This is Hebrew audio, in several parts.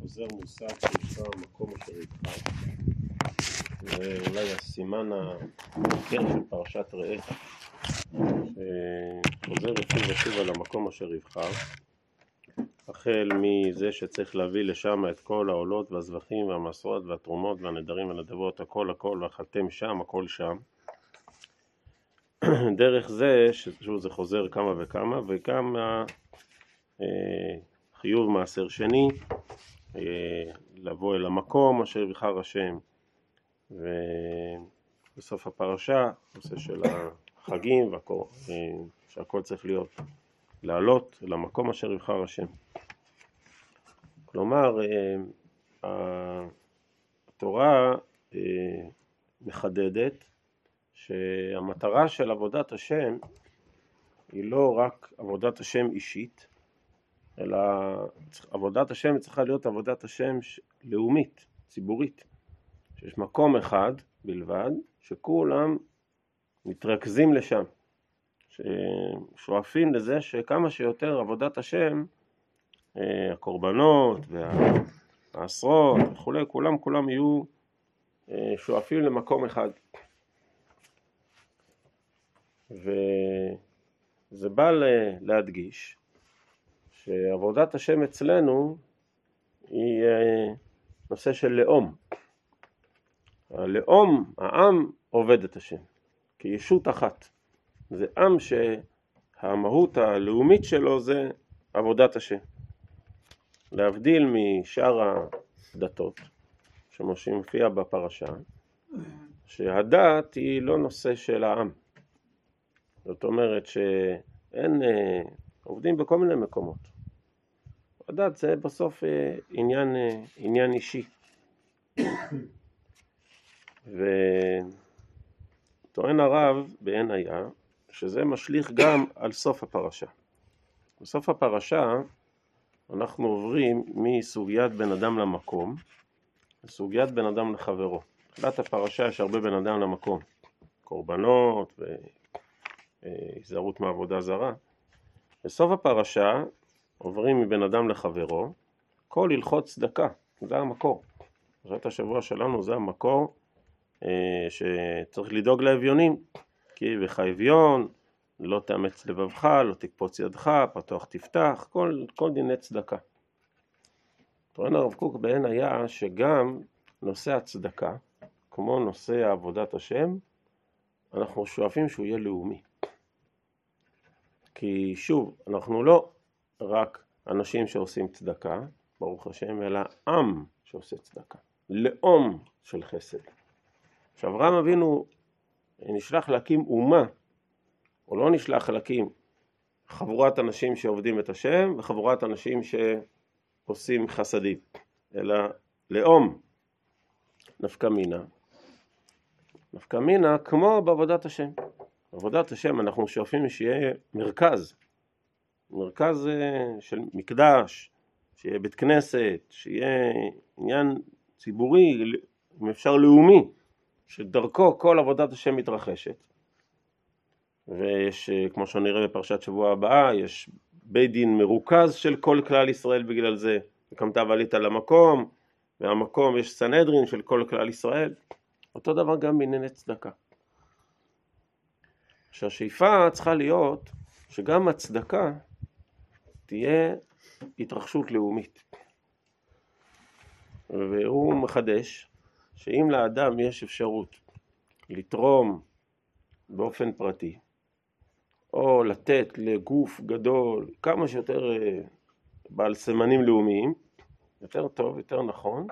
חוזר מושג שנקרא מקום אשר יבחר זה אולי הסימן המוכר של פרשת ראה שחוזר ושוב ושוב על המקום אשר יבחר החל מזה שצריך להביא לשם את כל העולות והזבחים והמסורת והתרומות והנדרים והנדבות הכל הכל ואכלתם שם הכל שם. דרך זה, שוב זה חוזר כמה וכמה וגם חיוב מעשר שני, אה, לבוא אל המקום אשר יבחר השם ובסוף הפרשה, נושא של החגים אה, שהכל צריך להיות לעלות למקום אשר יבחר השם. כלומר, אה, התורה מחדדת שהמטרה של עבודת השם היא לא רק עבודת השם אישית, אלא עבודת השם צריכה להיות עבודת השם לאומית, ציבורית. שיש מקום אחד בלבד, שכולם מתרכזים לשם, ששואפים לזה שכמה שיותר עבודת השם, אה, הקורבנות והעשרות וכולי, כולם כולם יהיו אה, שואפים למקום אחד. וזה בא להדגיש שעבודת השם אצלנו היא אה, נושא של לאום. הלאום, העם עובד את השם כישות אחת. זה עם שהמהות הלאומית שלו זה עבודת השם. להבדיל משאר הדתות, שמופיע בפרשה, שהדת היא לא נושא של העם. זאת אומרת שאין, אה, עובדים בכל מיני מקומות. הדת זה בסוף אה, עניין, אה, עניין אישי. וטוען הרב בעין היה שזה משליך גם על סוף הפרשה. בסוף הפרשה אנחנו עוברים מסוגיית בן אדם למקום לסוגיית בן אדם לחברו. בתחילת הפרשה יש הרבה בן אדם למקום, קורבנות והיזהרות מעבודה זרה. בסוף הפרשה עוברים מבן אדם לחברו, כל הלכות צדקה, זה המקור. פרשת השבוע שלנו זה המקור אה, שצריך לדאוג לאביונים, כי בך אביון, לא תאמץ לבבך, לא תקפוץ ידך, פתוח תפתח, כל, כל דיני צדקה. טוען הרב קוק בעין היה שגם נושא הצדקה, כמו נושא עבודת השם, אנחנו שואפים שהוא יהיה לאומי. כי שוב, אנחנו לא רק אנשים שעושים צדקה, ברוך השם, אלא עם שעושה צדקה, לאום של חסד. כשאברהם אבינו נשלח להקים אומה, הוא לא נשלח להקים חבורת אנשים שעובדים את השם וחבורת אנשים שעושים חסדים, אלא לאום נפקא מינה. נפקא מינה כמו בעבודת השם. בעבודת השם אנחנו שואפים שיהיה מרכז, מרכז אה, של מקדש, שיהיה בית כנסת, שיהיה עניין ציבורי, אם אפשר לאומי, שדרכו כל עבודת השם מתרחשת. ויש, אה, כמו שנראה בפרשת שבוע הבאה, יש בית דין מרוכז של כל כלל ישראל בגלל זה. וקמת ועלית למקום, והמקום יש סנהדרין של כל כלל ישראל. אותו דבר גם בענייני צדקה. שהשאיפה צריכה להיות שגם הצדקה תהיה התרחשות לאומית. והוא מחדש שאם לאדם יש אפשרות לתרום באופן פרטי, או לתת לגוף גדול כמה שיותר אה, בעל סמנים לאומיים, יותר טוב, יותר נכון,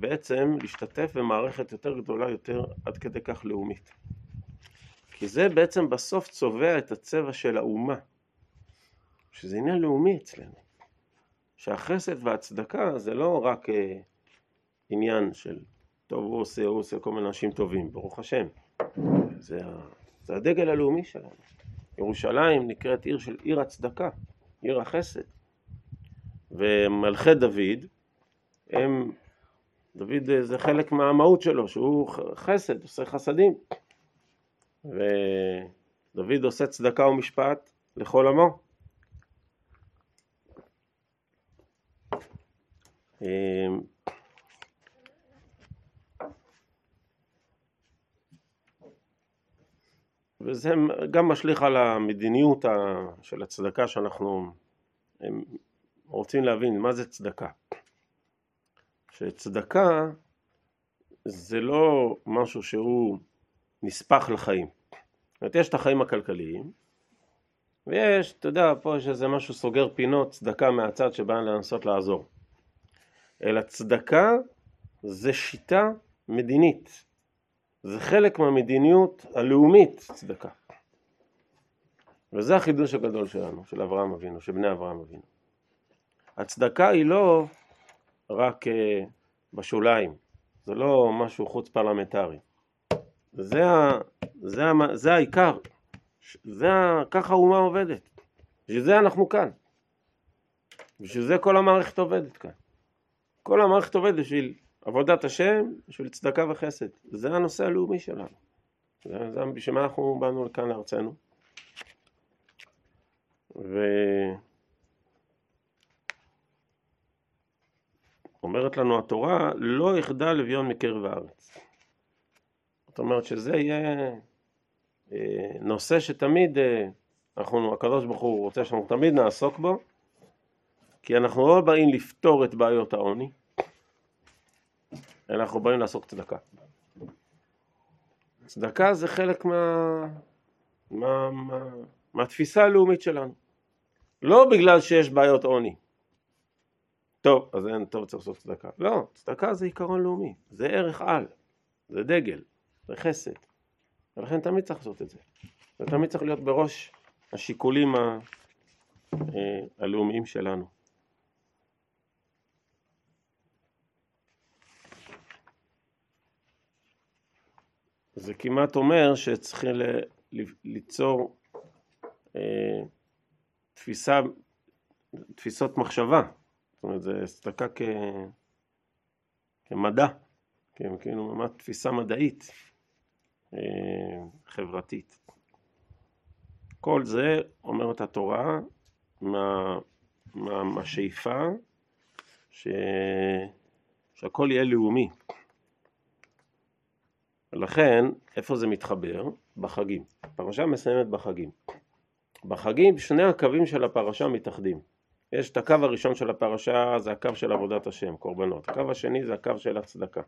בעצם להשתתף במערכת יותר גדולה, יותר עד כדי כך לאומית. כי זה בעצם בסוף צובע את הצבע של האומה, שזה עניין לאומי אצלנו. שהחסד והצדקה זה לא רק אה, עניין של טוב הוא עושה, הוא עושה כל מיני אנשים טובים, ברוך השם. זה, זה הדגל הלאומי שלנו. ירושלים נקראת עיר של עיר הצדקה, עיר החסד. ומלכי דוד, הם, דוד זה חלק מהמהות שלו, שהוא חסד, עושה חסדים. ודוד עושה צדקה ומשפט לכל עמו. וזה גם משליך על המדיניות של הצדקה שאנחנו רוצים להבין מה זה צדקה. שצדקה זה לא משהו שהוא נספח לחיים. זאת אומרת, יש את החיים הכלכליים, ויש, אתה יודע, פה יש איזה משהו סוגר פינות, צדקה מהצד שבא לנסות לעזור. אלא צדקה זה שיטה מדינית. זה חלק מהמדיניות הלאומית, צדקה. וזה החידוש הגדול שלנו, של אברהם אבינו, של בני אברהם אבינו. הצדקה היא לא רק uh, בשוליים, זה לא משהו חוץ פרלמנטרי. זה, ה, זה, ה, זה העיקר, זה ה, ככה האומה עובדת. בשביל זה אנחנו כאן. בשביל זה כל המערכת עובדת כאן. כל המערכת עובדת בשביל עבודת השם, בשביל צדקה וחסד. זה הנושא הלאומי שלנו. זה, זה בשביל מה אנחנו באנו לכאן לארצנו. ואומרת לנו התורה, לא יחדל אביון מקרב הארץ. זאת אומרת שזה יהיה אה, נושא שתמיד אה, אנחנו, הקדוש ברוך הוא רוצה שאנחנו תמיד נעסוק בו, כי אנחנו לא באים לפתור את בעיות העוני, אנחנו באים לעסוק צדקה. צדקה זה חלק מה, מה, מה, מהתפיסה הלאומית שלנו. לא בגלל שיש בעיות עוני. טוב, אז אין טוב צריך לעשות צדקה. לא, צדקה זה עיקרון לאומי, זה ערך על, זה דגל, זה חסד. ולכן תמיד צריך לעשות את זה. זה תמיד צריך להיות בראש השיקולים ה... אה, הלאומיים שלנו. זה כמעט אומר שצריכים ליצור אה, תפיסה, תפיסות מחשבה, זאת אומרת זה צדקה כ... כמדע, כן, כאילו ממש תפיסה מדעית, אה, חברתית. כל זה, אומרת התורה, מה, מה, מהשאיפה ש... שהכל יהיה לאומי. ולכן, איפה זה מתחבר? בחגים. הפרשה מסיימת בחגים. בחגים שני הקווים של הפרשה מתאחדים. יש את הקו הראשון של הפרשה, זה הקו של עבודת השם, קורבנות. הקו השני זה הקו של הצדקה.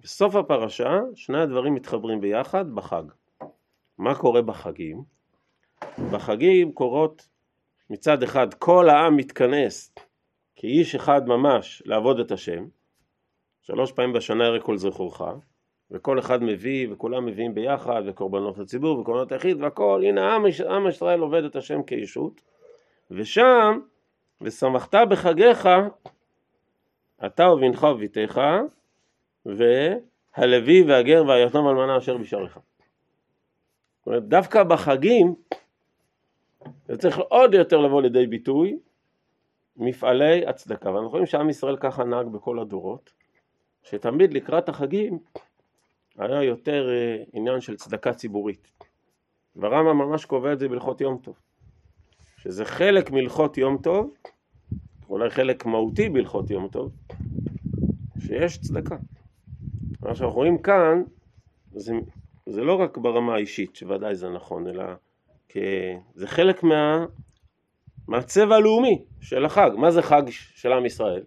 בסוף הפרשה, שני הדברים מתחברים ביחד בחג. מה קורה בחגים? בחגים קורות מצד אחד כל העם מתכנס כאיש אחד ממש לעבוד את השם, שלוש פעמים בשנה יראה כל זכורך, וכל אחד מביא, וכולם מביאים ביחד, וקורבנות לציבור, וקורבנות היחיד, והכל, הנה עם, עם ישראל עובד את השם כישות, ושם, ושמחת בחגיך, אתה ובנך וביתך, והלוי והגר והיתום אלמנה אשר בשעריך. זאת אומרת, דווקא בחגים, זה צריך עוד יותר לבוא לידי ביטוי, מפעלי הצדקה. ואנחנו רואים שעם ישראל ככה נהג בכל הדורות, שתמיד לקראת החגים היה יותר אה, עניין של צדקה ציבורית. ורמב"ם ממש קובע את זה בהלכות יום טוב. שזה חלק מהלכות יום טוב, אולי חלק מהותי בהלכות יום טוב, שיש צדקה. מה שאנחנו רואים כאן, זה, זה לא רק ברמה האישית, שוודאי זה נכון, אלא כ... זה חלק מה, מהצבע הלאומי של החג. מה זה חג של עם ישראל?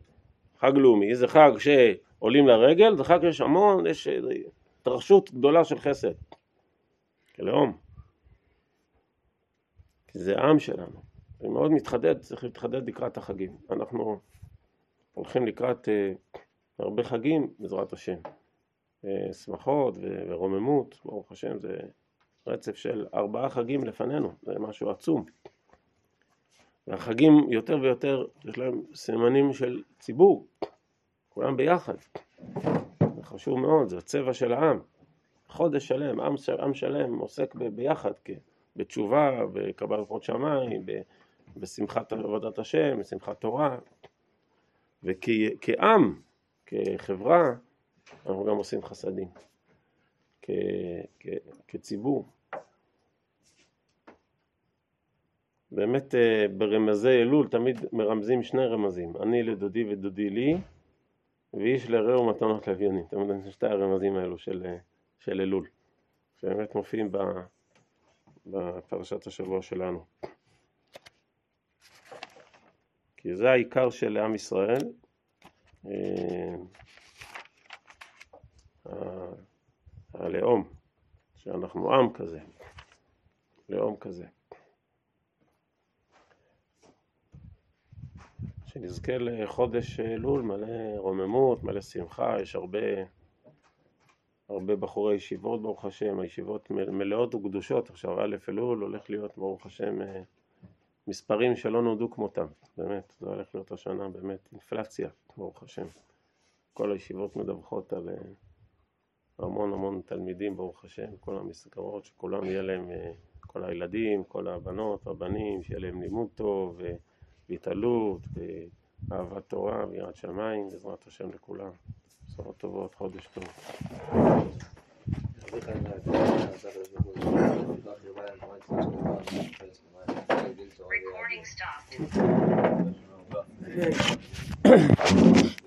חג לאומי, זה חג שעולים לרגל, זה חג שיש המון, יש התרחשות גדולה של חסד. כלאום. כי זה העם שלנו. זה מאוד מתחדד, צריך להתחדד לקראת החגים. אנחנו הולכים לקראת uh, הרבה חגים, בעזרת השם. Uh, שמחות ורוממות, ברוך השם, זה רצף של ארבעה חגים לפנינו, זה משהו עצום. והחגים יותר ויותר, יש להם סימנים של ציבור, כולם ביחד. חשוב מאוד, זה הצבע של העם. חודש שלם, עם, עם שלם עוסק ב, ביחד, בתשובה, בקבלת שמיים, בשמחת עבודת השם, בשמחת תורה. וכעם, כחברה, אנחנו גם עושים חסדים. כ, כ, כציבור. באמת אה, ברמזי אלול תמיד מרמזים שני רמזים, אני לדודי ודודי לי, ואיש לרעהו מתנות לאביונים. אתם יודעים, שתי הרמזים האלו של, אה, של אלול, שבאמת מופיעים בפרשת השבוע שלנו. כי זה העיקר של עם ישראל. אה, הלאום, שאנחנו עם כזה, לאום כזה. שנזכה לחודש אלול מלא רוממות, מלא שמחה, יש הרבה, הרבה בחורי ישיבות ברוך השם, הישיבות מלאות וקדושות, עכשיו א' אלול הולך להיות ברוך השם אה, מספרים שלא נודעו כמותם, באמת, זה הולך להיות השנה באמת אינפלציה, ברוך השם. כל הישיבות מדווחות על אה, המון המון תלמידים, ברוך השם, כל המסגרות, שכולם יהיה להם, אה, כל הילדים, כל הבנות והבנים, שיהיה להם לימוד טוב, אה, והתעלות, ואהבת תורה, ויראת שמיים, בעזרת השם לכולם. בשורות טובות, חודש טוב. Recording stopped.